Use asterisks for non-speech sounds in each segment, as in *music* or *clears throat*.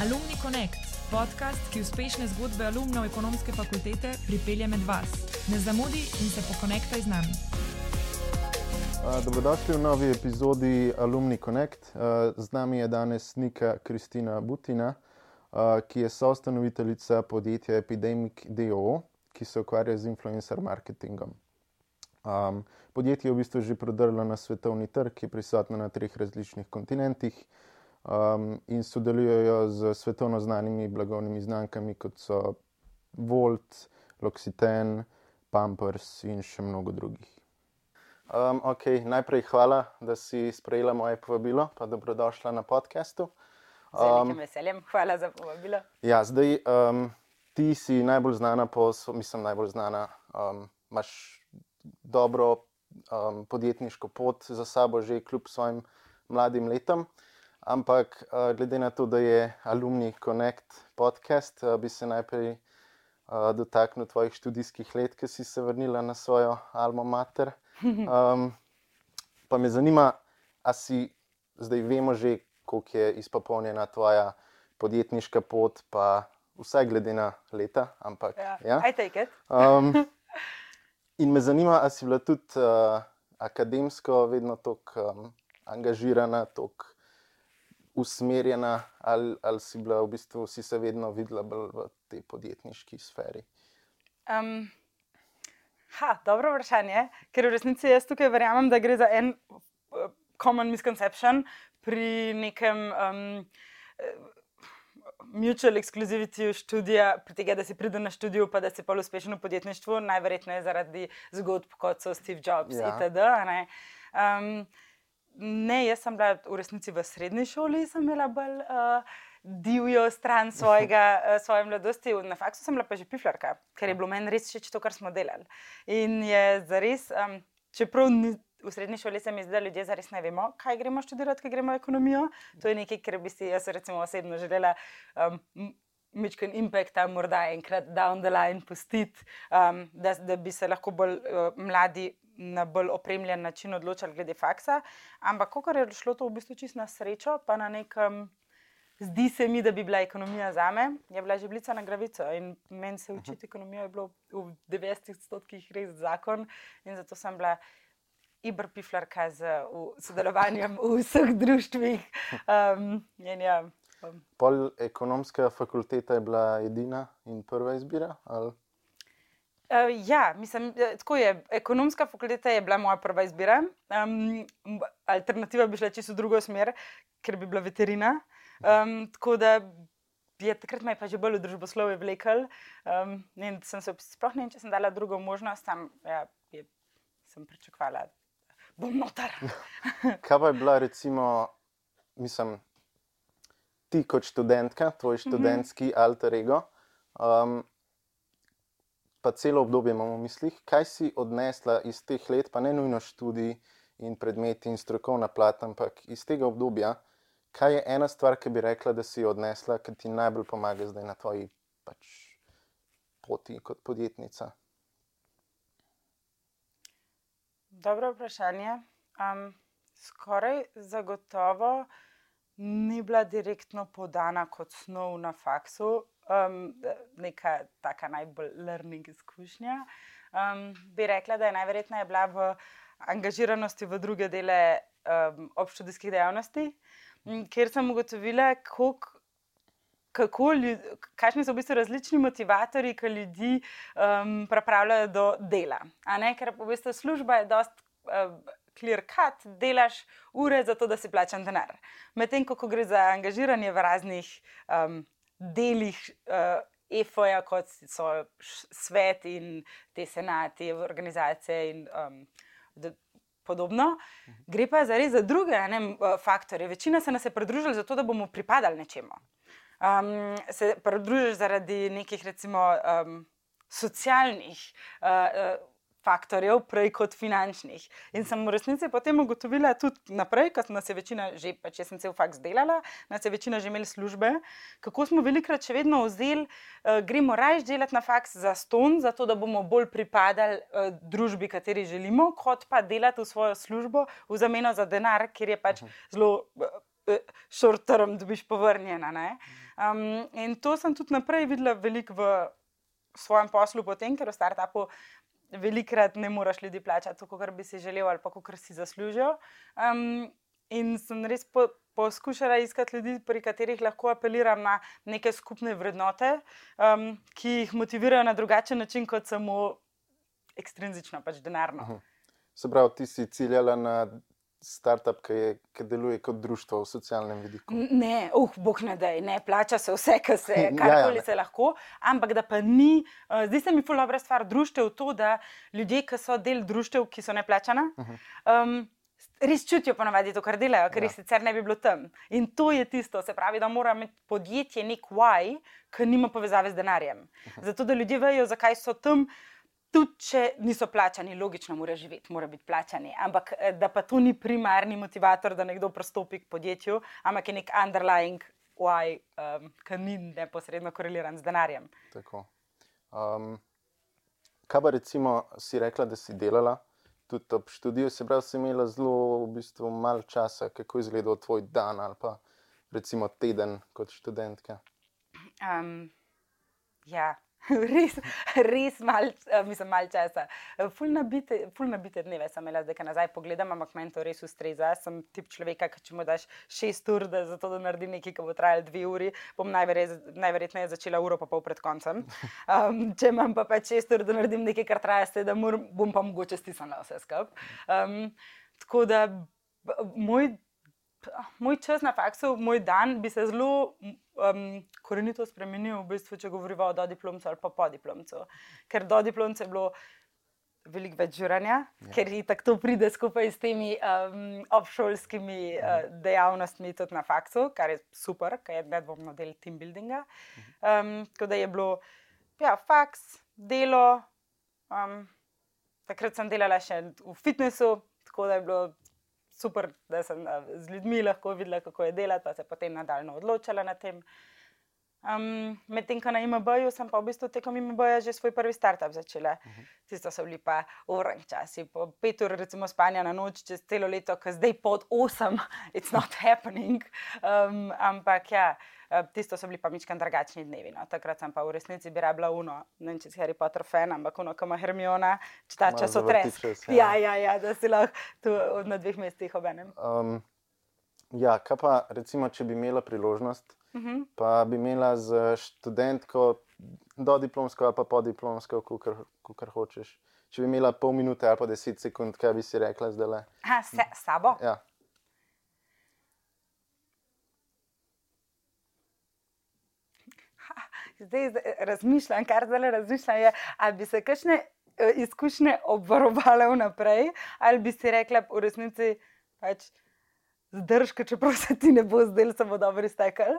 Alumni Connect, podcast, ki uspešne zgodbe alumnov ekonomske fakultete pripelje med vas. Ne zamudi in se pokonektaj z nami. Dobrodošli v novi epizodi Alumni Connect. Z nami je danes Nika Kristina Butina, ki je soustanoviteljica podjetja Epidemic DO, ki se ukvarja z influencer marketingom. Um, podjetje je v bistvu že prodrlo na svetovni trg, je prisotno na treh različnih kontinentih um, in sodelujejo z svetovno znanimi blagovnimi znamkami, kot so Volt, L'Occitane, Pampers in še mnogo drugih. Um, okay, najprej hvala, da si sprejela moje povabilo, pa dobrodošla na podkastu. Z velikim veseljem, hvala za povabilo. Ja, zdaj um, ti si najbolj znana po, mislim, najbolj znana. Um, imaš dobro um, podjetniško pot za sabo, že kljub svojim mladim letom. Ampak uh, glede na to, da je Alumni Connect podcast, uh, bi se najprej uh, dotaknil tvojih študijskih let, ki si se vrnila na svojo alma mater. *laughs* Um, pa me zanima, ali si zdaj vemo že, koliko je izpopolnjena tvoja podjetniška pot, pa vsaj glede na leta. Ampak, Ja, ja? I take it. Um, *laughs* in me zanima, ali si bila tudi uh, akademsko vedno tako um, angažirana, tako usmerjena, ali, ali si bila v bistvu si se vedno videla bolj v tej podjetniški sferi. Um, ha, dobro vprašanje, ker v resnici jaz tukaj verjamem, da gre za en uh, common misconception pri nekem. Um, Mutual exclusivity študija, pri tega, da si pridem na študij, pa da si pa uspešen v podjetništvu, najverjetneje zaradi zgodb, kot so Steve Jobs Ja. itd. Um, ne, jaz sem bila v resnici v srednji šoli, sem imela bolj uh, divjo stran svojega, uh, svoje mladosti. Na faksu sem bila pa že piflarka, ker je bilo meni res všeč to, kar smo delali. In je zares, um, čeprav ni, v srednji šoli se mi zdi, da ljudje zares ne vemo, kaj gremo študirati, kaj gremo ekonomijo. To je nekaj, kar bi si jaz recimo osebno želela. Um, Mičken impekta, morda enkrat down the line pustiti, um, da, da bi se lahko bolj uh, mladi na bolj opremljen način odločali glede faksa. Ampak, ko je šlo to v bistvu čisto na srečo, pa na nekem, zdi se mi, da bi bila ekonomija za me, je bila že blica na gravico. In meni se učiti ekonomijo je bilo v 90% res zakon, in zato sem bila ibrpiflarka z v, sodelovanjem v vseh društvih. *laughs* Um, in ja, Pol ekonomska fakulteta je bila edina in prva izbira? Ali? Uh, ja, mislim, eh, tako je. Ekonomska fakulteta je bila moja prva izbira. Um, alternativa bi šla čisto v drugo smer, ker bi bila veterina. Um, tako da je takrat me je pa že bolj v družboslovje vlekel. Um, in sem se sploh ne vem, če sem dala drugo možnost, tam ja, je, sem pričakovala, da bom notar. *laughs* Kaj pa je bila, recimo, mislim, ti kot študentka, tvoj študentski alter ego, um, pa celo obdobje imamo v mislih, kaj si odnesla iz teh let, pa ne nujno študij in predmeti in strokovna plat, ampak iz tega obdobja, kaj je ena stvar, ki bi rekla, da si odnesla, ki ti najbolj pomaga zdaj na tvoji pač, poti kot podjetnica. Dobro vprašanje. Um, skoraj zagotovo ni bila direktno podana kot snov na faksu, um, neka taka najbolj learning izkušnja. Um, bi rekla, da je najverjetneje bila v angažiranosti v druge dele um, obštudijskih dejavnosti, kjer sem ugotovila, kako, ljud- kakšni so v bistvu različni motivatorji, ki ljudi um, pripravljajo do dela. Ker v bistvu služba je dost uh, clear cut, delaš ure za to, da si plačan denar. Medtem ko, gre za angažiranje v raznih um, delih. Uh, EFO-ja, kot so svet in te senati, organizacije in um, podobno, gre pa za res za druge ne, uh, faktorje. Večina se nas je pridružila zato, da bomo pripadali nečemu. Um, se pridružiš zaradi nekih, recimo, um, socialnih uh, uh, faktorjev, prej kot finančnih. In sem v resnici potem ugotovila tudi naprej, ker nas je večina že, pač jaz sem cel faks delala, nas je večina že imeli službe, kako smo velikrat še vedno vzeli, uh, gremo raje delati na faks za ston, zato da bomo bolj pripadali uh, družbi, kateri želimo, kot pa delati v svojo službo v zameno za denar, ker je pač zelo. Uh, short term dobiš povrnjena. Um, in to sem tudi naprej videla veliko v svojem poslu, potem, ker v startupu velikrat ne moreš ljudi plačati, kot bi si želel ali kot si zaslužijo. Um, in sem res po, poskušala iskati ljudi, pri katerih lahko apeliram na neke skupne vrednote, um, ki jih motivirajo na drugačen način kot samo ekstrinzično, pač denarno. -huh. Se pravi, ti si ciljala na startup, ki, je, ki deluje kot društvo v socialnem vidiku. Ne, uh, bog ne da, ne plača se vse, kar se karkoli *laughs* ja, ja, se lahko, ampak da pa ni. Uh, zdi se mi ful dobra stvar društev to, da ljudje, ki so del društev, ki so neplačana. Uh -huh. um, Res čutijo ponovadi to, kar delajo, ker ja. sicer ne bi bilo tam. In to je tisto, se pravi, da mora imeti podjetje nek why, ki nima povezave z denarjem. Uh -huh. Zato, da ljudje vejo, zakaj so tam, tudi če niso plačani, logično mora živeti, mora biti plačani. Ampak eh, da pa to ni primarni motivator, da nekdo prostopi k podjetju, ampak je nek underlying why, um, ki ni neposredno koreliran z denarjem. Tako. Um, kaj pa recimo si rekla, da si delala? Tudi ob študiju, se pravi, si imela zelo v bistvu malo časa, kako je izgledal tvoj dan ali pa recimo teden kot študentka. Um, ja, *laughs* res, res malo, eh, malo časa. Ful nabite dneve sem imela, zdaj, nazaj pogledam, ampak meni to res ustreza. Sem tip človeka, ki če mu daš šest ur, da, zato, da naredi nekaj, ki bo trajalo dve uri, bom najverjetneje začela uro pa pol pred koncem. *laughs* Um, če imam pa pač šest ur, da naredim nekaj, kar traja sedem ur, bom pa mogoče stisnila vse skupaj. Um, tako da moj moj čas na faksu, moj dan bi se zelo um, korenito spremenil, v bistvu, če govorimo o dodiplomcu ali pa podiplomcu. Ker dodiplomce je bilo veliko več žuranja, ja. ker je tako to pride skupaj s temi um, obšolskimi uh, dejavnostmi tudi na faksu, kar je super, ker je nedvomno del team buildinga. Um, tako da je bilo ja, faks, delo. Um, takrat sem delala še v fitnessu, tako da je bilo super, da sem z ljudmi lahko videla, kako je delati, pa se potem nadaljno odločila na tem. Um, Medtem, ko na IMB-ju sem pa v bistvu tekom IMB-ja že svoj prvi startup začela. Uh -huh. Tisto so bili pa urni časi, po pet ur, recimo, spanja na noč, čez celo leto, ki zdaj pod osem, it's not happening. Um, ampak ja. Eh, tisto so bili pa mičkam drugačni dnevi. No. Takrat sem pa v resnici bi rabila uno, ne vem, če si Harry Potter fan, ampak uno, kama Hermiona, čita časotres. Ja. ja, ja, ja, da si lahko tu na dveh mestih obenem. Um, ja, kaj pa recimo, če bi imela priložnost, uh mhm. -huh. pa bi imela z študentko do diplomsko ali pa po diplomsko, kar hočeš. Če bi imela pol minute ali pa deset sekund, kaj bi si rekla zdaj? Ha, se, sabo. Ja. Zdaj razmišljam, kar zdaj razmišljam, je, ali bi se kakšne uh, izkušnje obvarovale vnaprej, ali bi si rekla, v resnici pač. Zdržka, čeprav se ti ne bo zdelo, da bo dobro iztekel.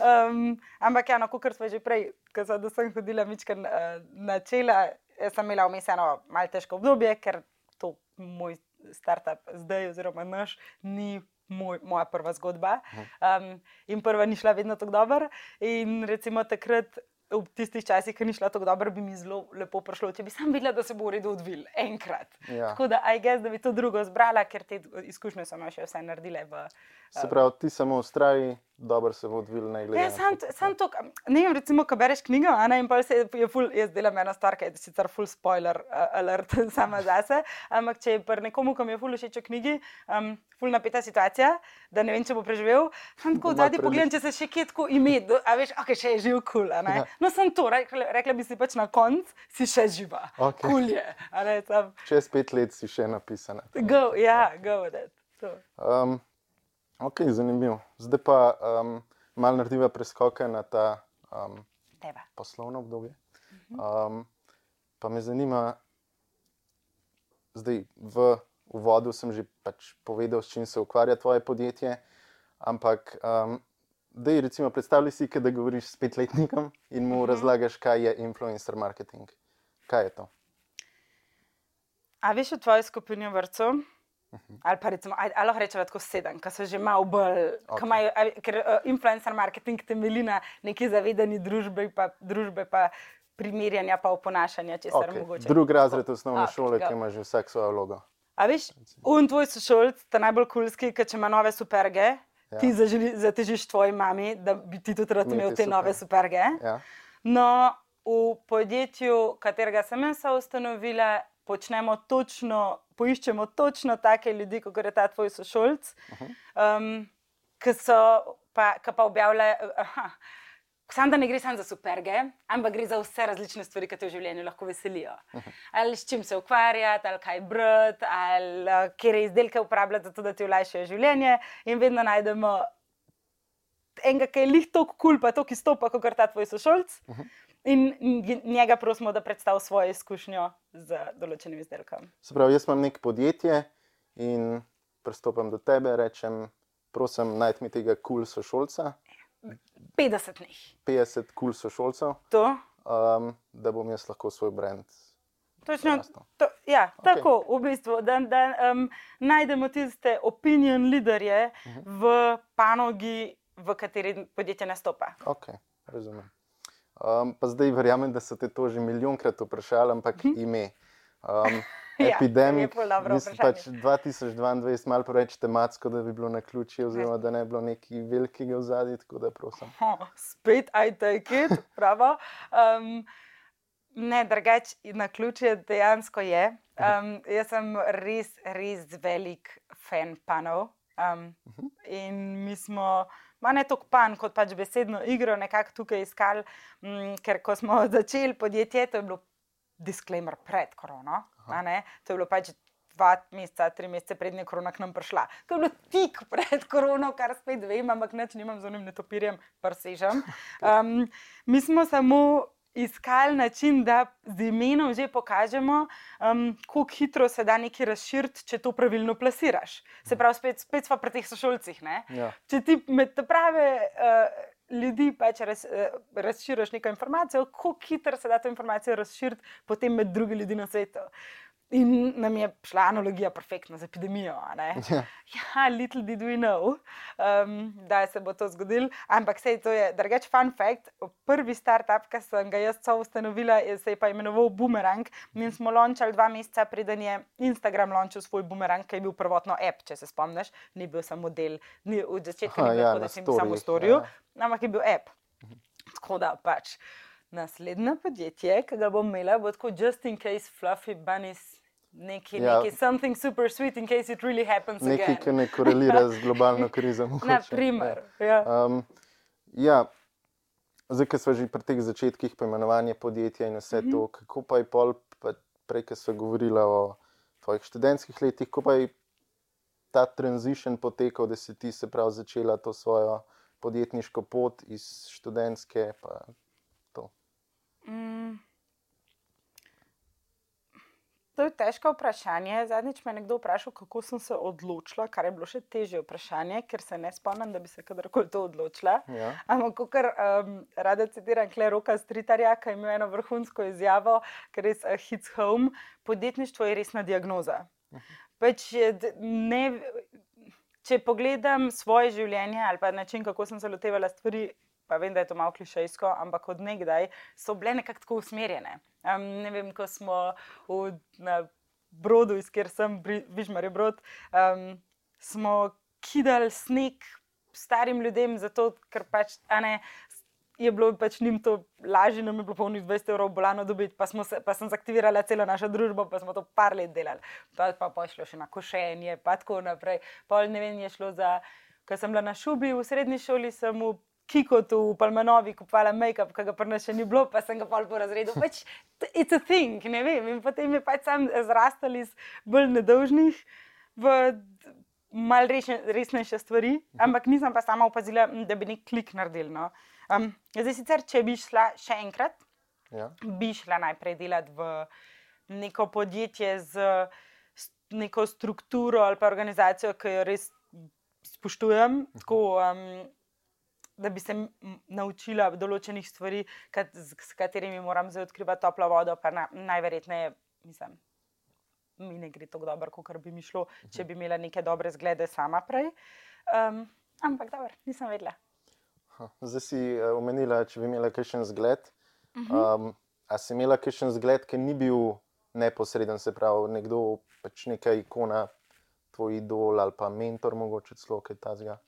Um, ampak, ja, no, kot smo že prej, ko sem hodila mička na, na čela, sem imela vmes eno malce težko obdobje, ker to moj startup zdaj, oziroma naš, ni moj, moja prva zgodba. Um, in prva ni šla vedno tako dobro. In recimo takrat. V tistih časih, ki ni šlo tako dobro, bi mi zelo lepo prišlo, če bi sam videla, da se bo uredil odvil enkrat. Ja. Tako da, aj gess, da bi to drugo zbrala, ker te izkušnje so me še vse naredile. V, se pravi, ti samo ustraji, dobro se bo odvil igri. Ja, sam, sam to, ne vem, recimo, ko bereš knjigo, ne in pa se je ful, jaz delam ena stvar, ki je sicer full spoiler alert *laughs* sama zase, ampak če je pri nekomu, ki mi je ful všeč v knjigi, um, ful napeta situacija, da ne vem, če bo preživel, sam tako zadnji pogledam, če se še kje tako ime, a veš, ok, še je živ kul, cool, ja. no sem to, rekla, rekla bi si pač na konc, si še živa, okay. kul cool je. Ne, tam... Čez pet let si še napisana. Go, ja, go with it. Um, Ok, zanimivo. Zdaj pa um, malo narediva preskoke na ta um, poslovno obdobje. Um, pa me zanima, zdaj v uvodu sem že pač povedal, s čim se ukvarja tvoje podjetje, ampak um, da je recimo predstavljaj si, da govoriš s petletnikom in mu mhm. razlagaš, kaj je influencer marketing. Kaj je to? A veš v tvoji skupini vrtcev? -huh. Ali pa recimo, ali lahko rečemo tako sedem, ki so že malo bolj, okay. imajo, ker uh, influencer marketing temelji na neki zavedani družbi, pa, družbe, pa primerjanja, pa oponašanja, če se okay. mogoče. Drugi razred osnovne oh, šole, ki ima že vsak svojo vlogo. A veš, un tvoj sošolc, ta najbolj kulski, ki če ima nove superge. Ja. ti zaželi- zatežiš tvoji mami, da bi ti tudi rad imel te super. nove superge. Ja. No, v podjetju, katerega sem jaz ustanovila, počnemo točno, poiščemo točno take ljudi, kot je ta tvoj sošolc, um, ki so pa, ki pa objavljajo. Sam da ne gre samo za superge, ampak gre za vse različne stvari, ki te v življenju lahko veselijo. Ali s čim se ukvarjati, ali kaj brati, ali uh, kje izdelke uporabljati, zato da ti olajšajo življenje. In vedno najdemo enega, ki je lih toliko kul, cool, pa toliko izstopa, kot ta tvoj sošolc. In nj- njega prosimo, da predstavi svojo izkušnjo z določenim izdelkom. Se pravi, jaz imam neko podjetje in pristopam do tebe, rečem, prosim, najdite mi tega kul cool sošolca, 50 njih. 50 kul cool sošolcev, To, um, da bom jaz lahko svoj brand. točno, to, ja, Okej. tako, v bistvu, da, da um, najdemo tiste opinion liderje v panogi, v kateri podjetje nastopa. Ok, razumem. Um, pa zdaj verjamem, da so te to že milijonkrat vprašali, ampak ime. Um, *laughs* Ja, epidemik, mislim, pač 2022 malo preveč tematsko, da bi bilo na ključi, oziroma da ne bi bilo nekaj velikega v zadnji, tako da prosim. Oh, spet, I take it, pravo. Um, ne, drugače, na ključe dejansko je. Um, jaz sem res, res velik fan panov. Um, in mi smo, ma ne toliko pan, kot pač besedno igro, nekako tukaj iskali, um, ker ko smo *laughs* začeli podjetje, to je bilo disclaimer pred korono. To je bilo pač dva meseca, tri mesece prednje korona k nam prišla. To je bilo tik pred *laughs* korono, kar spet vem, ampak neč nimam z unim netopirjem, prsežem. *laughs* Um, mi smo samo iskali način, da z imenom že pokažemo, um, kako hitro se da nekaj razširiti, če to pravilno plasiraš. Se pravi, spet, spet smo pri teh sošolcih. ne. Ja. Če ti med prave uh, ljudi pač raz, uh, razširiš neko informacijo, kako hitro se da to informacijo razširiti potem med druge ljudi na svetu. In nam je šla analogija perfektna z epidemijo. a ne. Ja. Ja, little did we know, um, da se bo to zgodilo. Ampak sej to je drugač fun fact. Prvi startup, ki sem ga jaz ustanovila, se je pa imenoval Boomerang. In smo launčali dva meseca, preden je Instagram launčil svoj Boomerang, ki je bil prvotno app, če se spomniš, ni bil samo del. Ni, v začetku Aha, ni bil ja, tako, da si jim samo storil, ja. ampak je bil app. Tako da pač. Naslednje podjetje, ki ga bom imela, bo tako just in case fluffy bunnies, neki, Ja. neki something super sweet in case it really happens Nekaj, again. ki ne korelira *laughs* z globalno krizo. Naprimer, ja. Um, ja, zdaj, ko smo že pri teh začetkih poimenovanja podjetja in vse Mhm. to, kako pa je pol, pa prej, ko smo govorili o tvojih študentskih letih, kako pa je ta transition potekal, da si ti se prav začela to svojo podjetniško pot iz študentske. Pa to. Mm. To je težko vprašanje. Zadnjič me je nekdo vprašal, kako sem se odločila, kar je bilo še težje vprašanje, ker se ne spomnim, da bi se kadarkoli to odločila. Ja. Ampak, kar um, rada citiram, Kle Roka Stritarja, ki je imel eno vrhunsko izjavo, ker res uh, hits home, podjetništvo je resna diagnoza. Pač, ne, če pogledam svoje življenje ali pa način, kako sem se lotevala stvari, pa vem, da je to malo klišejsko, ampak od nekdaj so bile nekako tako usmerjene. Um, ne vem, ko smo v, na brodu, iz kjer sem, Vižmar je brod, um, smo kidali sneg starim ljudem, zato ker pač, ne. Je bilo pač njim to lažje, nam je bilo polno 20 evrov bolano dobiti, pa, se, pa sem zaktivirala celo našo družbo, pa smo to par let delali. Pa, pa, pa je šlo še na košenje, pa tako naprej. Pol ne vem, je šlo za, ker sem bila na šubi v srednji šoli, sem v Kikotu, v Palmanovi kupovala make-up, ki ga prna še ni bilo, pa sem ga pol po razredu. Pač, it's a thing, ne vem. In potem je pač sam zrastal iz bolj nedolžnih v mal resnejše stvari, ampak nisem pa sama opazila, da bi nek klik naredil. No. Um, zdaj sicer, če bi šla še enkrat, Ja. bi šla najprej delati v neko podjetje z neko strukturo ali pa organizacijo, ki jo res spoštujem. Tako, um, da bi se naučila določenih stvari, kat, z, s katerimi moram zdaj odkrivati toplo vodo, pa na, najverjetneje, mislim, mi ne gre tako dobro, kot bi mi šlo, če bi imela neke dobre zglede sama prej. Um, ampak dobro, nisem vedela. Ha, Zdaj si eh, omenila, če bi imela kakšen zgled. Um, a si imela kakšen zgled, ki ni bil neposreden, se pravi, nekdo, pač neka ikona, tvoj idol ali pa mentor, mogoče celo kaj tazga?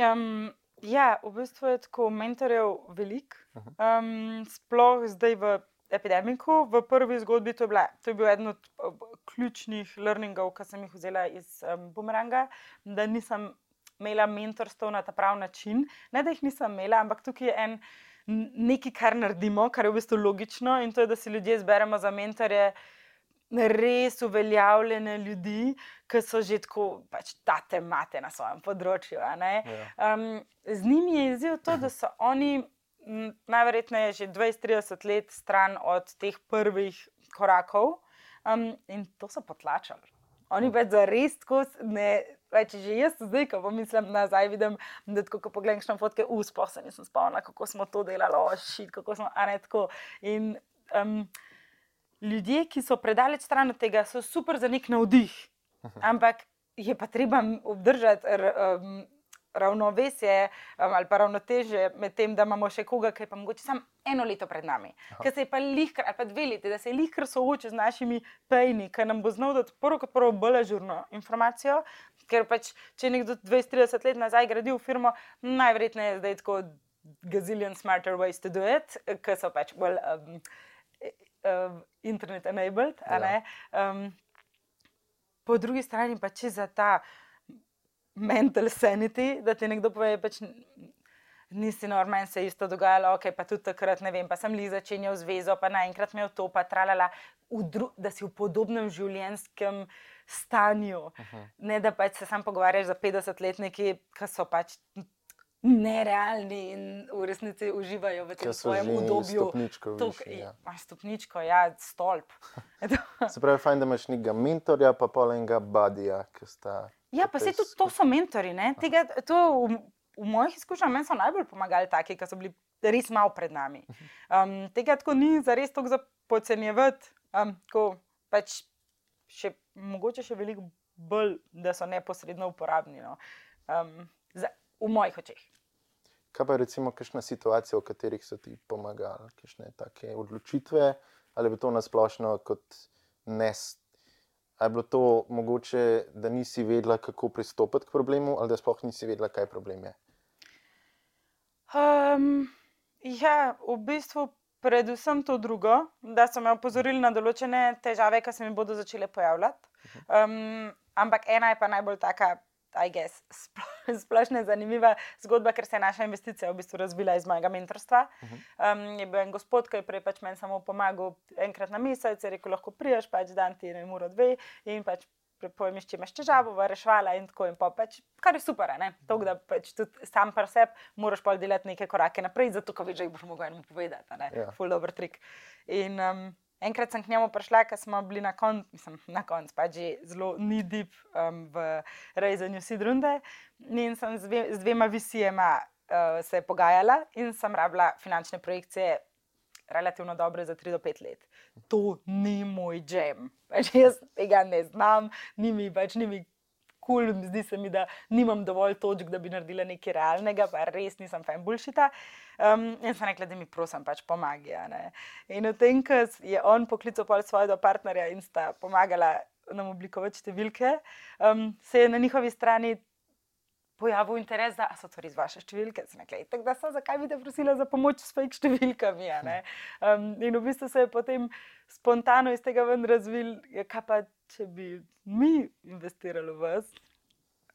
Um, ja, v bistvu je tako mentorjev veliko, um, sploh zdaj v epidemiku. V prvi zgodbi to je, bila, to je bil eden od uh, ključnih learningov, ki sem jih vzela iz um, Bumeranga, da nisem imela mentorstva na ta pravi način. Ne, da jih nisem imela, ampak tukaj je en. Nekaj, kar naredimo, kar je v bistvu logično, in to je, da si ljudje zberemo za mentorje, res uveljavljene ljudi, ki so že tako, pač ta temate na svojem področju. Um, z njimi je izziv to, da so oni najverjetneje že 20-30 let stran od teh prvih korakov um, in to so potlačali. Oni več za res tako ne. Več že jaz zdaj, ko pomislim nazaj, vidim, da ko pogledam na fotke, uspeh se nisem spomnila, kako smo to delali, ošit, kako smo, a ne tako. In um, ljudje, ki so predaleč stran od tega, so super za nek navdih, ampak je pa treba obdržati um, ravnovesje um, ali pa ravnoteže med tem, da imamo še koga, ki je pa mogoče samo eno leto pred nami, ki se je pa lihkar ali pa dve leti, da se je lihkar soočil z našimi pejni, ki nam bo znal dati prvo kot prvo bolj žurno informacijo. Ker pač, če nekdo 20-30 let nazaj gradil firmo, najverjetneje je zdaj tako gazillion smarter ways to do it, ki so pač bolj um, um, internet enabled. Ja. Um, po drugi strani pa če za ta mental sanity, da ti nekdo pove, pač nisi normen, se je isto dogajalo, ok, pa tudi takrat ne vem, pa sem li začenjal zvezo, pa naenkrat imel to, pa tralala, da si v podobnem življenjskem stanju. Uh -huh. Ne da pač se sam pogovarjaš za 50-letniki, ki so pač. Nerealni in v resnici uživajo v tem svojem obdobju. Stopničko, višji, ja. stopničko, ja, stolp. *laughs* Se pravi, fajn, da imaš nekega mentorja, pa polenga badija, ki sta. Ja, pa se tudi to so mentori. Tega, to v, v mojih izkušnjah meni so najbolj pomagali taki, ki so bili res malo pred nami. Um, tega tako ni za res tako zapocenjevati, um, ko pač še, mogoče še veliko bolj, da so neposredno uporabni. No. Um, v mojih očeh. Kaj pa je recimo kakšna situacija, v katerih so ti pomagali, kakšne take odločitve, ali bi to nasplošno kot nes Ali je bilo to mogoče, da nisi vedela, kako pristopiti k problemu, ali da sploh nisi vedela, kaj problem je? Um, ja, v bistvu predvsem to drugo, da so me opozorili na določene težave, ki se mi bodo začele pojavljati. Um, ampak ena je pa najbolj taka I guess, *laughs* splošna zanimiva zgodba, ker se je naša investicija v bistvu razvila iz mojega mentorstva. Um, je bil en gospod, ki je prej pač meni samo pomagal enkrat na mesec, je rekel, lahko priješ, pač dan ti ne mora dve in pač pojmiš, če imaš težavo, rešvala in tako in pa pač, kar je super, ne? To, da pač tudi sam par sebe moraš pa delati neke korake naprej, zato ko veš, da jih boš mogel enemu povedati, ne? Ja. Full dobro trik. In um, Enkrat sem k njemu prišla, ker smo bili na koncu, mislim, na koncu, pa že zelo nidip um, v rezanju sidrunde. In sem z, dve, z dvema visijema uh, se pogajala in sem rabila finančne projekcije, relativno dobre za 3 do 5 let. To ni moj džem. Pač jaz tega ne znam, ni mi več, ni mi kul, cool, zdi se mi, da nimam dovolj točk, da bi naredila nekaj realnega, pa res nisem fajn bulšita. Um, in sem rekla, da mi prosim, pač pomaga. In v tem, ko je on poklical svojega partnerja in sta pomagala nam oblikovati številke, um, se je na njihovi strani. Pojavil interes, da so to res vaše številke. Tako da so, zakaj bi te prosila za pomoč s fake številkami? Um, in v bistvu se je potem spontano iz tega ven razvil, ja, kaj pa če bi mi investirali v vas,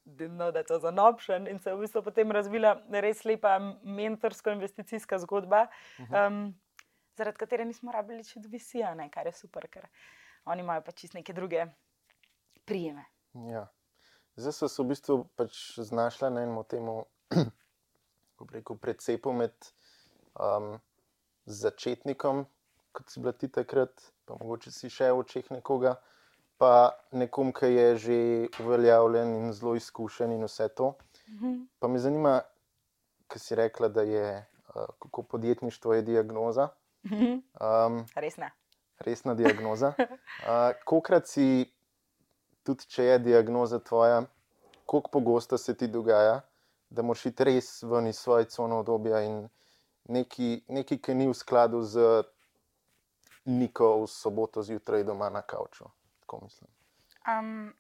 no, da je to za nopšen in se je v bistvu potem razvila res lepa mentorsko-investicijska zgodba, um, zaradi katere nismo rabili čez visijo, kar je super, ker oni imajo pač čist neke druge prijeme. Ja. Zdaj so se v bistvu pač znašla na enem temu, kako *clears throat* reko, predcepu med um, začetnikom, kot si bila ti takrat, pa mogoče si še v očeh nekoga pa nekom, ki je že uveljavljen in zelo izkušen in vse to. Mhm. Pa me zanima, kaj si rekla, da je uh, kako podjetništvo je diagnoza. Um, resna. Resna diagnoza. Uh, *laughs* Kokrat si, tudi če je diagnoza tvoja, koliko pogosto se ti dogaja, da moraš iti res ven iz svoje cone obdobja in nekaj, ki ni v skladu z Niko v soboto zjutraj doma na kavču tako mislim. Um,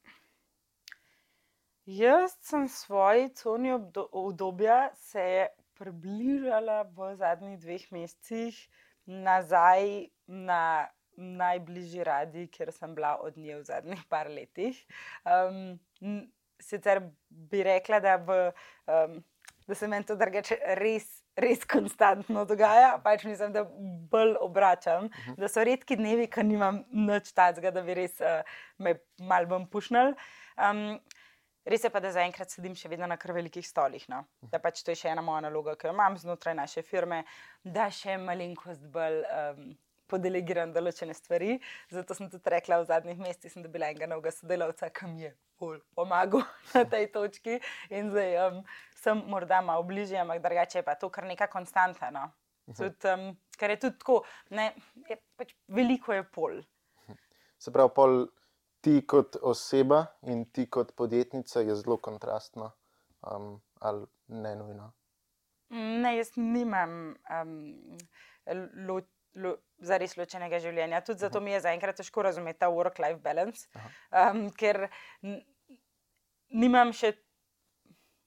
Jaz sem svoji coni obdobja se približala v zadnjih dveh mesecih nazaj na najbližji radi, kjer sem bila od nje v zadnjih par letih. Um, sicer bi rekla, da, v, um, da se meni to drugače res, res konstantno dogaja, pač mislim, da bolj obračam, uh mhm. -huh. da so redki dnevi, ki nimam nič tacga, da bi res uh, me mal bom pušnil. Um, Res je pa, da zaenkrat sedim še vedno na kar velikih stolih. No? Da pač to je še ena moja naloga, ki jo imam znotraj naše firme, da še malenkost bolj um, podelegiram določene stvari. Zato sem tudi rekla v zadnjih mesecih, da sem bila enega novega sodelavca, ki mi je bolj pomagal *laughs* na tej točki. In zdaj um, sem morda malo bližje, ampak drugače je pa to kar neka konstanta. No? Mhm. Tud, um, ker je tudi tako, ne, je pač veliko je pol. Se pravi, pol ti kot oseba in ti kot podjetnica je zelo kontrastno um, ali ne nujno. Ne, jaz nimam um, lo, lo, za res ločenega življenja. Tudi zato mi je zaenkrat težko razumeti ta work-life balance, um, ker nimam še,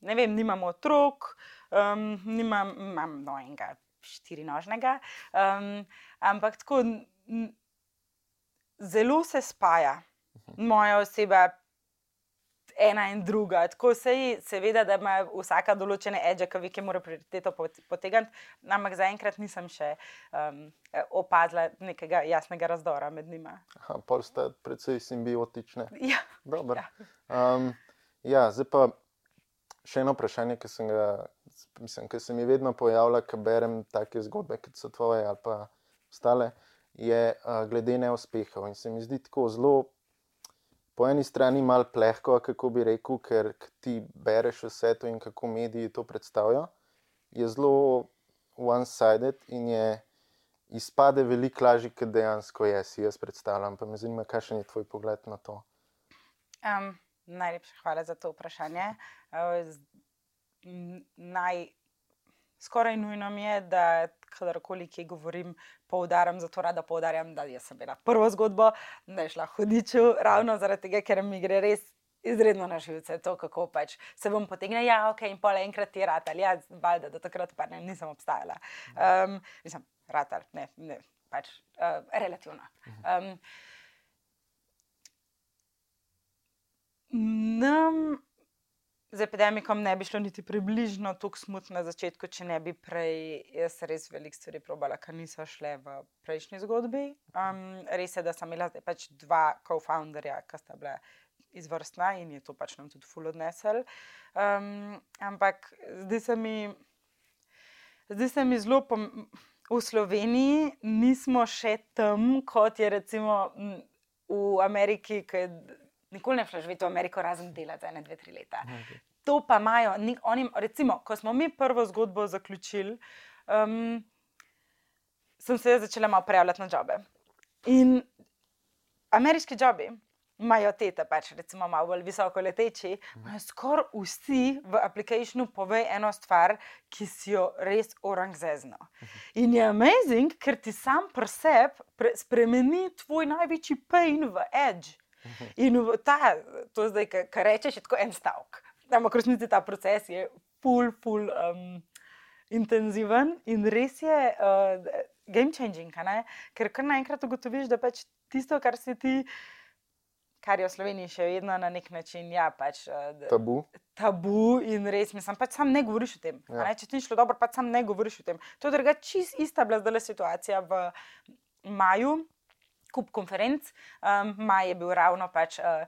ne vem, nimam otrok, um, nimam, imam no enega štirinožnega, um, ampak tako zelo se spaja moja oseba ena in druga. Tako se je, seveda, da ima vsaka določene edge, ki veke mora prioriteto potegniti, ampak zaenkrat nisem še um, opazila nekega jasnega razdora med njima. Pol sta predvsej simbiotične. Ja. Ja. Um, ja, zdaj pa še eno vprašanje, ki, ga, mislim, ki se mi vedno pojavlja, ko berem take zgodbe, kot so tvoje ali pa ostale, je uh, glede neuspehov. In se mi zdi tako zelo po eni strani malo plehko, kako bi rekel, ker ti bereš vse to in kako mediji to predstavijo, je zelo one-sided in je izpade veliko lažje, kot dejansko je, si jaz predstavljam. Pa me zanima, kakšen je tvoj pogled na to. Um, najlepša hvala za to vprašanje. Uh, naj, skoraj nujno mi je, da kadarkoli ki govorim, poudarjam, zato rada poudarjam, da sem bila prva zgodba, da je šla hodiču, ravno zaradi tega, ker mi gre res. Izredno na živce, to kako pač se bom potegnila, ja, ok, in pol enkrat je rad ali ja, valjda, do takrat pa ne, nisem obstajala. Um, mislim, rad ali ne, ne, pač uh, relativno. Um, nam z epidemikom ne bi šlo niti približno tako smutno na začetku, če ne bi prej jaz res veliko stvari probala, kar niso šle v prejšnji zgodbi. Um, res je, da sem imela pač dva co-founderja, ki sta bila izvrstna in je to pač nam tudi full odnesel. Um, ampak zdi se mi, zdi se mi zelo pomembno. V Sloveniji nismo še tam, kot je recimo v Ameriki, ki nikoli ne šla živeti v Ameriko, razen delati za ene, dve, tri leta. Okay. To pa imajo, oni, recimo, ko smo mi prvo zgodbo zaključili, um, sem se začela malo prijavljati na jobe. In ameriški jobi imajo te, pač, recimo, malo bolj visoko leteči, imajo skoraj vsi v aplikaciju pove eno stvar, ki si jo res orangzezno. In je amazing, ker ti sam preseb pre, spremeni tvoj največji pain v edge. In ta, to zdaj, kar rečeš, je tako en stavek. Ampak resnici ta proces je full, full um, intenziven in res je uh, game changing, ker kar naenkrat ugotoviš, da pač tisto, kar si ti. Kar je v Sloveniji še vedno na nek način ja, pač, uh, tabu. Tabu in res, mislim, pač sam ne govoriš o tem. Ja. Če ti ni šlo dobro, pač sam ne govoriš o tem. To je drugače čist ista bila zdaj situacija v maju, kup konferenc. Um, maj je bil ravno pač. Uh,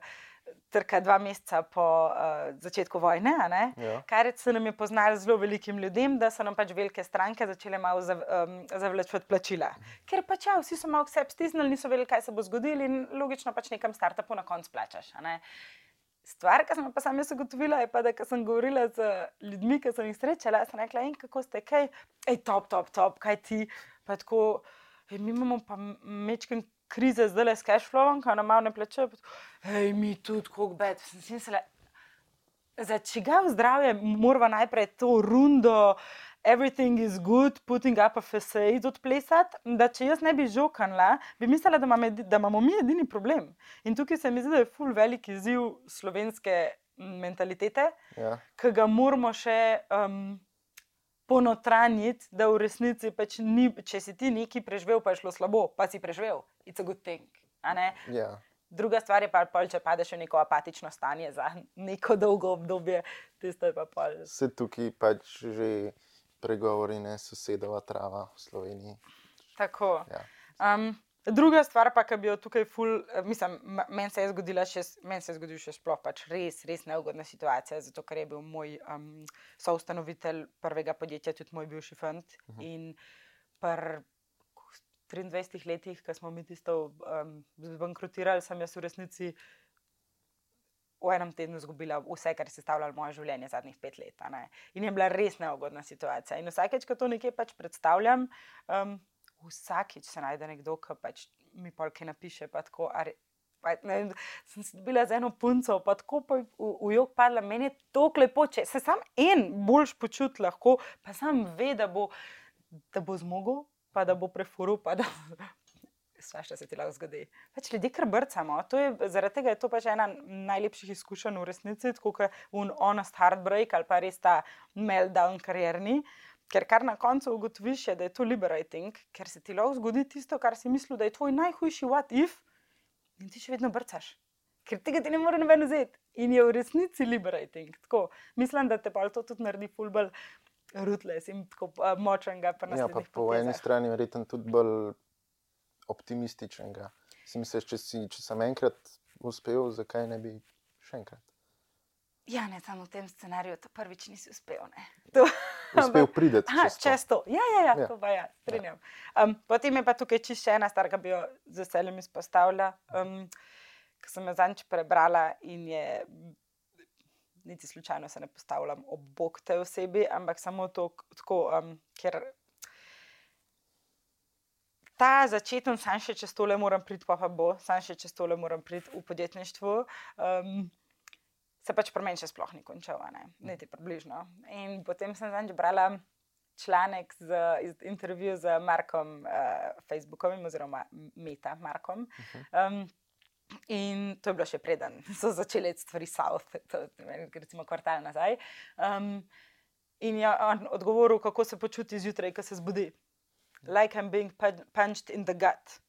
Trka dva meseca po uh, začetku vojne, ja. kar se nam je poznalo zelo velikim ljudem, da so nam pač velike stranke začele malo zav, um, zavlačevati plačila. Ker pač ja, vsi so malo vse stisnili, niso vedeli, kaj se bo zgodilo in logično pač nekam startupu na koncu plačaš. Stvar, ki sem pa sama zagotovila, je pa, da sem govorila z ljudmi, ki sem jih srečala, sem rekla, in kako ste, kaj, ej, top, top, top, kaj ti, pa tako, mi imamo pa mečken krize zdaj le s cashflowom, ki nam malo ne plačuje. Hej, mi tudi, kako bed. Za čigav zdravje moramo najprej to rundo, everything is good, putting up a facade odplesati. Da če jaz ne bi žokanla, bi mislila, da, imam, da imamo mi edini problem. In tukaj se mi zdi, da je full velik izziv slovenske mentalitete, Ja. ki ga moramo še um, ponotranjiti, da v resnici pač ni, če si ti nekaj preživel, pa je šlo slabo, pa si preživel, it's a good thing. ne. Ja. Druga stvar je pa, pol, če padeš v neko apatično stanje za neko dolgo obdobje, tisto je pa pol. Se tukaj pač že pregovori, ne sosedova trava v Sloveniji. Tako. Ja. Um, druga stvar, pa, ki bi jo tukaj ful, mislim, meni se je zgodila še, meni se je zgodil še sploh pač res, res neugodna situacija, zato ker je bil moj um, soustanovitelj prvega podjetja, tudi moj bivši fant. Uh -huh. In pr 23 letih, ko smo mi tisto um, zbankrotirali, sem jaz v resnici v enem tednu izgubila vse, kar je sestavljalo moje življenje zadnjih pet let. In je bila res neugodna situacija. In vsakeč, ko to nekje pač predstavljam, um, vsakeč se najde nekdo, ki pač mi polke napiše. Pa tako, a re, pa, ne, sem se dobila z eno punco, pa tako pa v, v jog padla. Meni je to lepo, če se sam en boljš počuti lahko, pa sam ve, da da bo zmogel, pa da bo prefuril, pa da. *laughs* Sva še se ti lahko zgodi. Pač ljudi kar brcamo. Je, zaradi tega je to pač ena najlepših izkušenj v resnici, kot un honest heartbreak ali pa res ta meltdown karierni. Ker kar na koncu ugotoviš, je, da je to liberating, ker se ti lahko zgodi tisto, kar si mislil, da je tvoj najhujši what if, in ti še vedno brcaš. Ker tega ti ne more noben vzeti. In je v resnici liberating. Tako, mislim, da te pa to tudi naredi fulbol ruthless in tako uh, močnega. Ja, pa po eni strani verjetno tudi bolj optimističnega. Si misliš, če, si, če sem enkrat uspel, zakaj ne bi še enkrat? Ja, ne samo v tem scenariju, to prvič nisi uspel. Ne. To, *laughs* Uspel prideti Aha, čez čez to. Ja, ja, ja, Ja. to pa ja, strinjam. Um, potem je pa tukaj čisto ena stvar, ki bi jo z veseljem izpostavila. Um, ki sem jo zadnjič prebrala in je, niti slučajno se ne postavljam ob bok tej osebi, ampak samo to, tako, um, ker ta začeten, sam še čez tole moram priti, pa, pa bo, sam še čez tole moram priti v podjetništvu. Um, se pač pri meni še sploh ni končal, a ne, niti približno. In potem sem zadnjič brala članek z iz intervju z Markom, uh, Facebookovim, oziroma Meta Markom. Um, in to je bilo še preden so začele stvari south, to, recimo kvartal nazaj. Um, in je on odgovoril, kako se počuti zjutraj, ko se zbudi. Like I'm being pun- punched in the gut.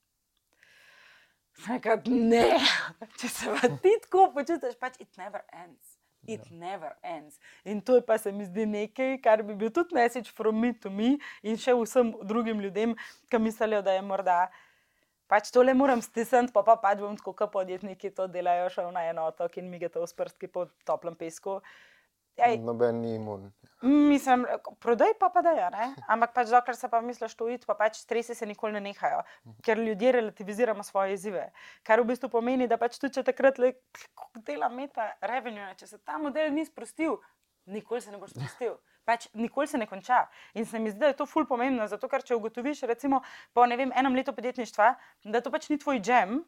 Rekel, ne, *laughs* če se pa ti tako počutiš, pač it never ends. It yeah. never ends. In to je pa se mi zdi nekaj, kar bi bil tudi message from me to me in še vsem drugim ljudem, ki mislijo, da je morda pač tole moram stisniti, pa pa pač bom tako, kot podjetniki to delajo, šel na eno otok in migate v sprstki po toplem pesku. Ej, Noben ni imun. Mislim, prodaj pa pa da je, ampak pač dokler se pa misliš to iti, pa pač stresi se nikoli ne nehajo, ker ljudje relativiziramo svoje izzive. Kar v bistvu pomeni, da pač tudi če takrat le, dela meta revenue, če se ta model ni sprostil, nikoli se ne boš sprostil. Pač nikoli se ne konča. In se mi zdi, da je to ful pomembno, zato ker če ugotoviš, recimo po vem, enem letu podjetništva, da to pač ni tvoj jam,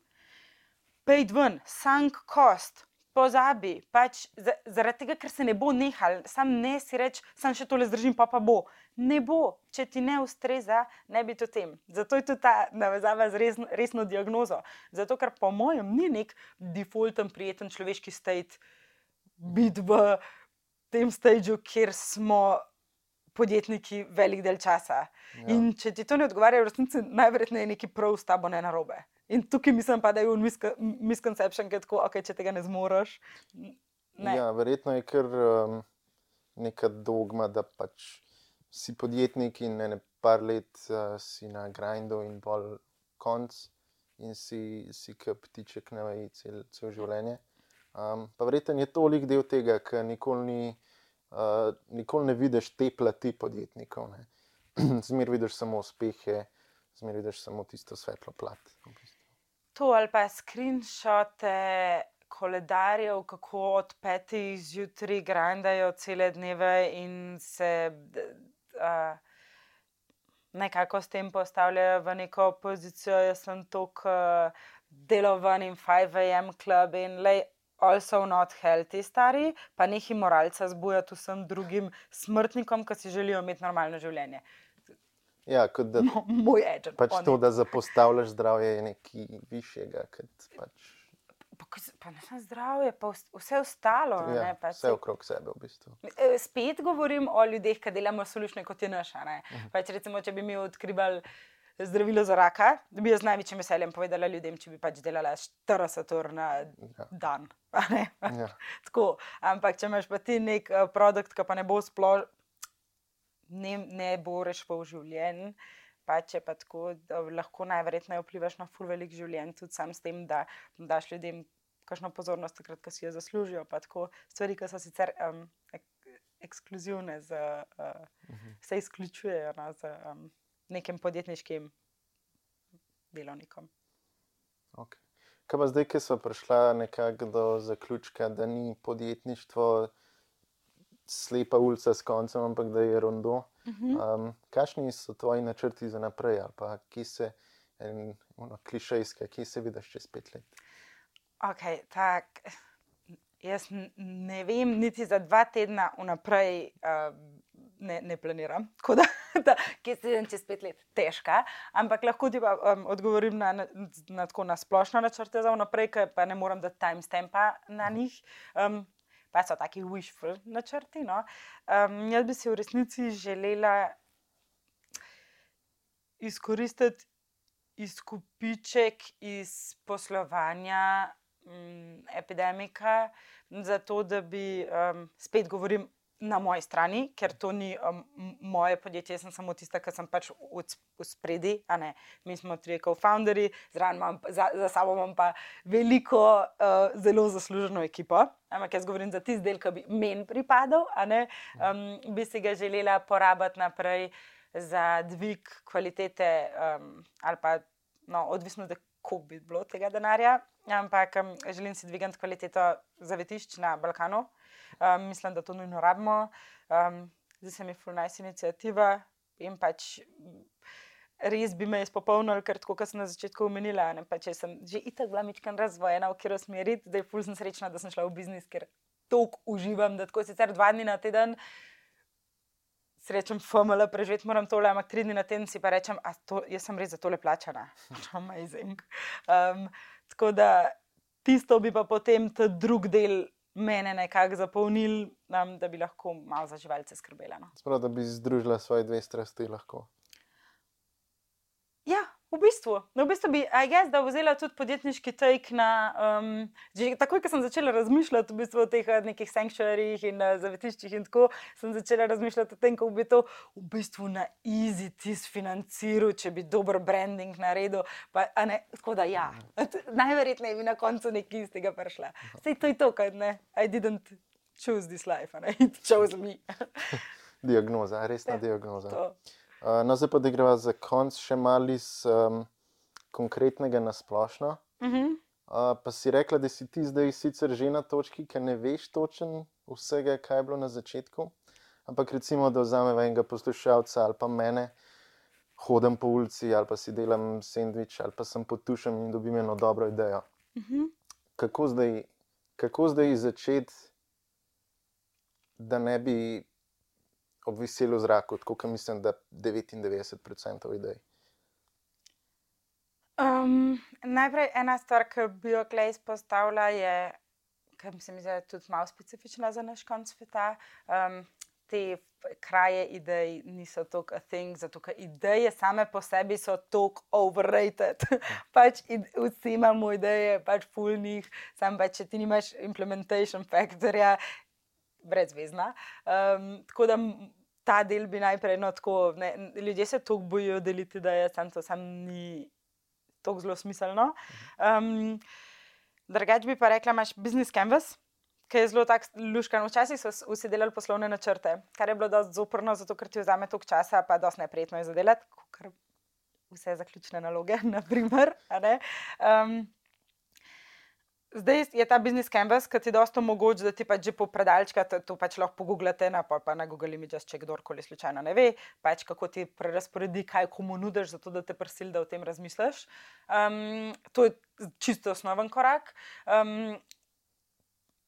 pejdi ven, sunk cost. Pozabi, pač za- zaradi tega, ker se ne bo nehal, sam ne si reči, sam še tole zdržim, pa pa bo. Ne bo, če ti ne ustreza, ne bi to tem. Zato je tudi ta navezava z resno, resno diagnozo. Zato, ker po mojem ni nek defaulten, prijeten človeški state biti v tem stadiju, kjer smo podjetniki velik del časa. Ja. In če ti to ne odgovarja, v resnici najverjetneje nekaj prav s tabo ne narobe. In tukaj mislim pa, da je un misconception, ki je tako, okay, če tega ne zmoriš. Ne. Ja, verjetno je kar um, neka dogma, da pač si podjetnik in ne par let uh, si na grindu in pol konc in si, si kot ptiček na veji cel, cel življenje. Um, pa verjetno je tolik del tega, ker nikoli, ni, uh, nikoli ne vidiš te plati podjetnikov. ne. *clears throat* Zmer vidiš samo uspehe, zmer vidiš samo tisto svetlo plat. v bistvu. To ali pa screenshote koledarjev, kako od petih zjutraj grindajo cele dneve in se a, nekako s tem postavljajo v neko pozicijo. Jaz sem tukaj delovan in 5am klub in lej. Also not healthy, stari, pa nekaj moralca zbujati vsem drugim smrtnikom, ki si želijo imeti normalno življenje. Ja, kot da Mo, moj agent. pač to, da zapostavljaš zdravje, je nekaj višjega. Pač, Pa, pa ne samo zdravje, pa vs- vse ostalo. Ja, ne, pač vse okrog sebe v bistvu. Eh, Spet govorim o ljudeh, ki delamo solušne kot je naša. Uh Mhm. -huh. pač recimo, če bi mi odkrivali zdravilo za raka, bi jaz z največjim veseljem povedala ljudem, če bi pač delala 40 ur na Ja. dan. Ja. *laughs* Tako, ampak če imaš pa ti nek uh, produkt, ki pa ne bo sploh, ne, ne bo rešil življenj. Pa če pa tako, da lahko najverjetneje vplivaš na ful velik življenj, tudi sam s tem, da daš ljudem kakšno pozornost, takrat, ko si jo zaslužijo. Pa tako stvari, ki so sicer um, ek, ekskluzivne, z, uh, se izključujejo no, z um, nekim podjetniškim delovnikom. Okay. Kaj pa zdaj, ki smo prišla nekako do zaključka, da ni podjetništvo slepa ulica s koncem, ampak da je rondo. Um, kakšni so tvoji načrti za naprej, ali pa ki se, en, ono, klišejske, ki se vidiš čez pet let? Okay, tak, jaz ne vem, niti za dva tedna vnaprej uh, ne, ne planiram. *laughs* Tako da, da kje se vidim čez pet let, težka. Ampak lahko ti pa um, odgovorim na, na, na, tako, na splošno načrte za vnaprej, ker pa ne moram dati timestampa na njih. Um, pa so taki wishful načrti. No. Um, jaz bi si v resnici želela izkoristiti izkupiček iz poslovanja um, epidemika, zato da bi um, spet govorim na moji strani, ker to ni um, moje podjetje, sem samo tista, ki sem pač v v spredi. Mi smo imam, pa- za, za sabo imam pa veliko uh, zelo zasluženo ekipo. Ampak jaz govorim za tisti del, ki bi meni pripadal, um, bi si ga želela porabiti naprej za dvig kvalitete, um, ali pa no, odvisno, da koliko bi bilo tega denarja. Ampak um, želim si dvigati kvaliteto zavetišč na Balkanu. Um, mislim, da to nujno rabimo. Um, zdi se mi fulnajs inicijativa in pač. Res bi me izpopolnil, ker tako kot sem na začetku omenila, ne, pa če sem že itak bila mičkan razvojena, v katero smer iti, zdaj ful sem srečna, da sem šla v biznis, ker toliko uživam, da tako sicer dva dni na teden srečam FML, preživeti moram tole, ampak tri dni na teden si pa rečem, a to, jaz sem res za tole plačana. *laughs* Amazing. Um, tako da tisto bi pa potem ta drug del mene nekako zapolnil, um, da bi lahko malo za živalce skrbela. No. Sprav, da bi združila svoje dve strasti lahko. V bistvu. No, v bistvu bi, a jaz, da vzela tudi podjetniški take na. Um, že takoj, ko sem začela razmišljati v bistvu o teh eh, nekih sanktuarijih in uh, zavetiščih, in tako sem začela razmišljati o tem, kako bi to v bistvu na easy tis financiral, če bi dober branding naredil. Pa, a ne, tako da ja, *laughs* najverjetneje bi na koncu nekaj iz tega prišla. Sej to je to, kaj ne. I didn't choose this life, ne. *laughs* It chose me. *laughs* Diagnoza, resna Ja, diagnoza. to. Uh, no, zdaj pa da greva za konc še malo iz um, konkretnega na splošno. Mhm. Uh, pa si rekla, da si ti zdaj sicer že na točki, ker ne veš točen vsega, kaj je bilo na začetku. Ampak recimo, da vzamem enega poslušalca ali pa mene, hodim po ulici ali pa si delam sendvič ali pa sem pod tušem in dobim eno dobro idejo. Mhm. Kako zdaj, kako zdaj začeti, da ne bi obviseli v zraku, tako kot mislim, da 99% idej. Um, najprej ena stvar, ki bi jo tukaj izpostavila, je, ki se mi zdi tudi malo specifična za naš konc sveta. Um, te kraje idej niso tako thing, zato ker ideje same po sebi so tako overrated. *laughs* pač id, vsi imamo ideje, pač fulnih, sam pač, če ti nimaš implementation factorja, brezvezna. Um, tako da ta del bi najprej, no, tako, ne, ljudje se tako bojijo deliti, da je sam to sam ni tako zelo smiselno. Um, Drugač bi pa rekla, imaš business canvas. Ki je zelo tak luškan. Včasih so vsi delali poslovne načrte, kar je bilo dosti zoprno, zato ker ti vzame toliko časa, pa dosti neprijetno je zadelati, kot vse zaključne naloge, *laughs* naprimer. Um, Zdaj je ta business canvas, ki ti je dosta omogoč, da ti pač že po predalčka to, to pač lahko pogooglate, na, pa, pa na Google Images, če kdorkoli slučajno ne ve, pač kako ti prerasporedi, kaj komu nudiš, zato da te prisili, da o tem razmisliš. Um, to je čisto osnoven korak. Um,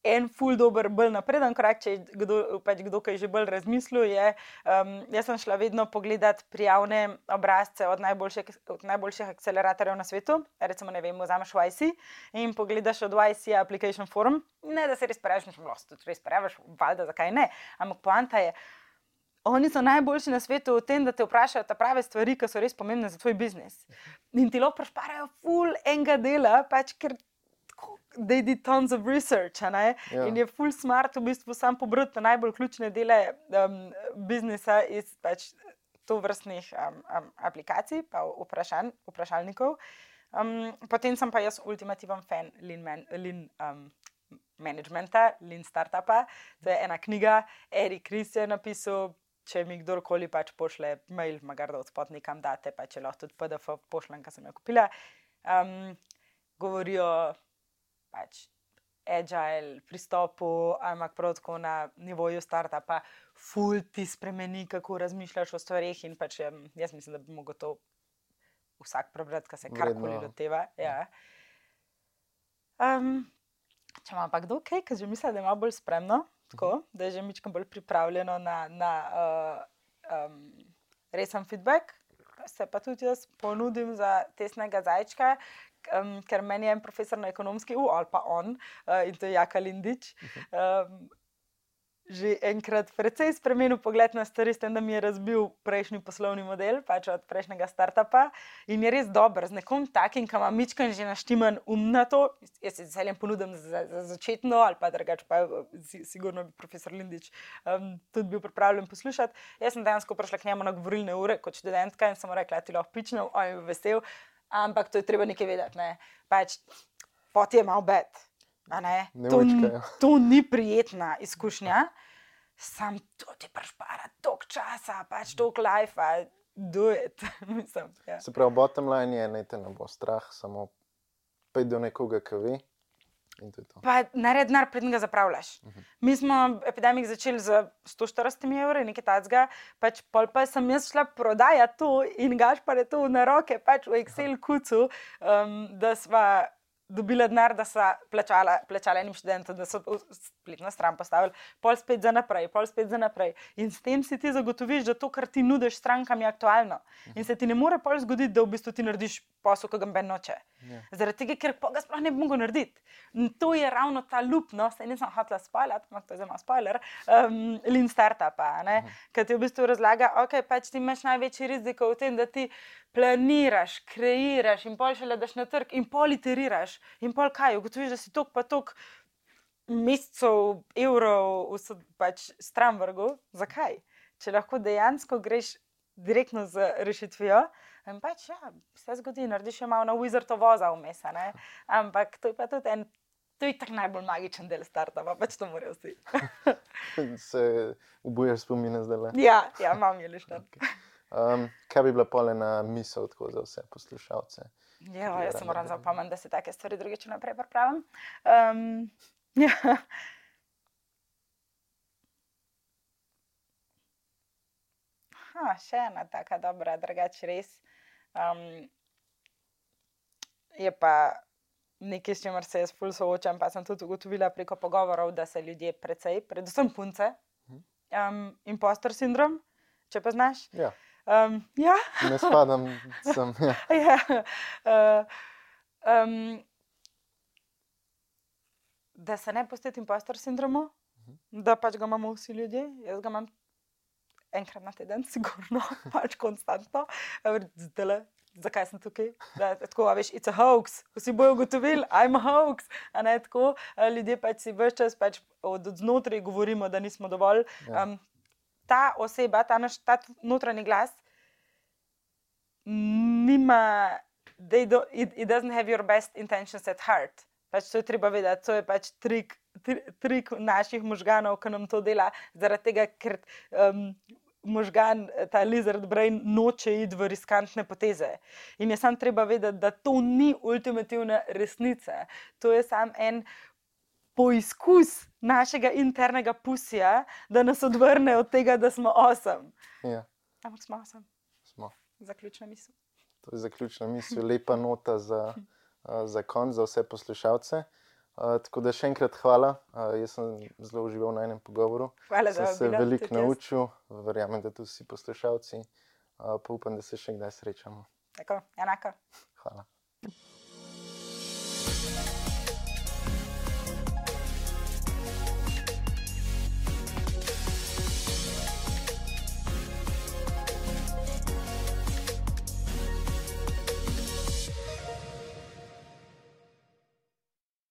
en ful dober, bolj napreden korak, če je kdo, pač kdo kaj že bolj razmislil. Je, um, jaz sem šla vedno pogledat prijavne obrazce od najboljših, od najboljših akceleratorjev na svetu. Recimo, ne vem, vzameš YC in pogledaš od YC Application Forum. Ne, da se res preveč, ne znaš, tudi res preveč, valjda, zakaj ne. Ampak poanta je. Oni so najboljši na svetu v tem, da te vprašajo ta prave stvari, ki so res pomembne za tvoj biznis. In ti lahko prešparajo ful enega dela, pač ker they did tons of research. Ja. In je full smart v bistvu sam pobrati najbolj ključne dele um, biznisa iz pač to vrstnih um, um, aplikacij, pa vprašanj, vprašalnikov. Um, potem sem pa jaz ultimativen fan Lean, man, lean um, Managementa, Lean Startupa. To je ena knjiga, Erik Ries je napisal. Če mi kdorkoli pač pošle mail, magar da odspod nekam date, pa če lahko tudi PDF pošljem, kar sem jo kupila. Um, govorijo pač agile pristopu, ampak prav tako na nivoju startupa, ful ti spremeni, kako razmišljaš o stvarih. In pač jaz mislim, da bi lahko to vsak prebral, kar se karkoli loteva. Ja. Um, če ima pa kdo kaj, ki že misli, da ima bolj spremno, tako, uh mhm. -huh. da je že mičkam bolj pripravljeno na, na uh, um, resen feedback. Se pa tudi jaz ponudim za tesnega zajčka, um, ker meni je en profesor na ekonomski, uh, ali pa on, uh, in to je Jaka Lindič. Um, Že enkrat precej spremenil pogled na stvari, s tem, da mi je razbil prejšnji poslovni model, pač od prejšnjega startupa. In je res dober, z nekom takim, ki ima mičken že naštiman um na to. Jaz se z veseljem ponudim za, za začetno, ali pa drugače, pa sigurno bi profesor Lindič um, tudi bil pripravljen poslušati. Jaz sem dejansko prišla k njemu na govorilne ure kot študentka in sem rekla, ti lahko pičnem, on je vesel ampak to je treba nekaj vedeti. Ne? Pač, pot je malo bed. To, ja. to ni prijetna izkušnja, sam to ti prešpara toliko časa, pač toliko life, duet. *laughs* ja. Se pravi, bottom line je, da te ne bo strah, samo pej do nekoga, ki ve. Pa naredi denar, predtem ga zapravljaš. Uh mhm. -huh. Mi smo epidemik začeli z 140 evri, nekaj tacga, pač pol pa sem jaz šla prodajati to in gaš pa je to na roke, pač v Excel kucu, um, da sva dobila denar, da so plačala, plačala enim študentom, da so spletno stran postavili, pol spet za naprej, pol spet za naprej. In s tem si ti zagotoviš, da to, kar ti nudiš strankam, je aktualno. In se ti ne more pol zgoditi, da v bistvu ti narediš posel, ki ga ben noče. Yeah. Ja. Zaradi tega, ker pa ga sploh ne bi mogel narediti. In to je ravno ta lup, no, se nisem hotela spoilati, ampak to je zelo spoiler, um, lean startupa, uh -huh. ki ti v bistvu razlaga, ok, pač ti imaš največji rizik v tem, da ti planiraš, kreiraš in pol še le daš na trg in politeriraš in pol kaj, ugotoviš, da si tok pa tok mesecev, evrov, vse pač stran vrgu. Zakaj? Če lahko dejansko greš direktno z rešitvijo. In pač, ja, se zgodi, narediš še malo na wizardo voza vmes. Ampak to je pa tudi en, to je tako najbolj magičen del startupa, pač to morajo vsi. *laughs* se ubojaš spomine zdaj le. Ja, ja imam je lišno. Um, kaj bi bila polena misel za vse poslušalce? Ja, jaz se moram zapomniti, da se take stvari drugače naprej pripravim. Um, *laughs* Ja. Ha, še ena taka dobra, drugače res. Um, je pa nekaj, s čimer se jaz ful soočam, pa sem tudi ugotovila preko pogovorov, da se ljudje precej, predvsem punce, um, impostor sindrom, če pa znaš. Ja. Um, ja. ne spadam, sem. Ja. *laughs* ja. Uh, um, da se ne postiti impostor sindromu, uh mhm. -huh. da pač ga imamo vsi ljudje. Jaz ga imam enkrat na teden, *laughs* sigurno, pač konstantno. Zdaj, zakaj sem tukaj? Da tako, veš, it's a hoax. Vsi bojo ugotovili, I'm a hoax. Ne, tako, ljudje pač si vse čas pač od znotraj govorimo, da nismo dovolj. Ja. Um, ta oseba, ta naš ta notranji glas, nima. Do, it, it doesn't have your best intentions at heart. Pač to je treba vedeti, to je pač trik, trik naših možganov, ki nam to dela, zaradi tega, ker um, možgan, ta lizard brain, noče iti v riskantne poteze. In je sam treba vedeti, da to ni ultimativna resnica. To je sam en poizkus našega internega pusija, da nas odvrne od tega, da smo osem. Ja. Ampak smo osem. Smo. Zaključna misel. To je zaključna misel, lepa nota za. za konc, za vse poslušalce. Uh, tako da še enkrat hvala. Uh, jaz sem zelo užival na enem pogovoru. Hvala Sem za se vabilo, veliko naučil, verjamem, da tudi vsi poslušalci. Uh, pa upam, da se še kdaj srečamo. Tako, enako. Hvala.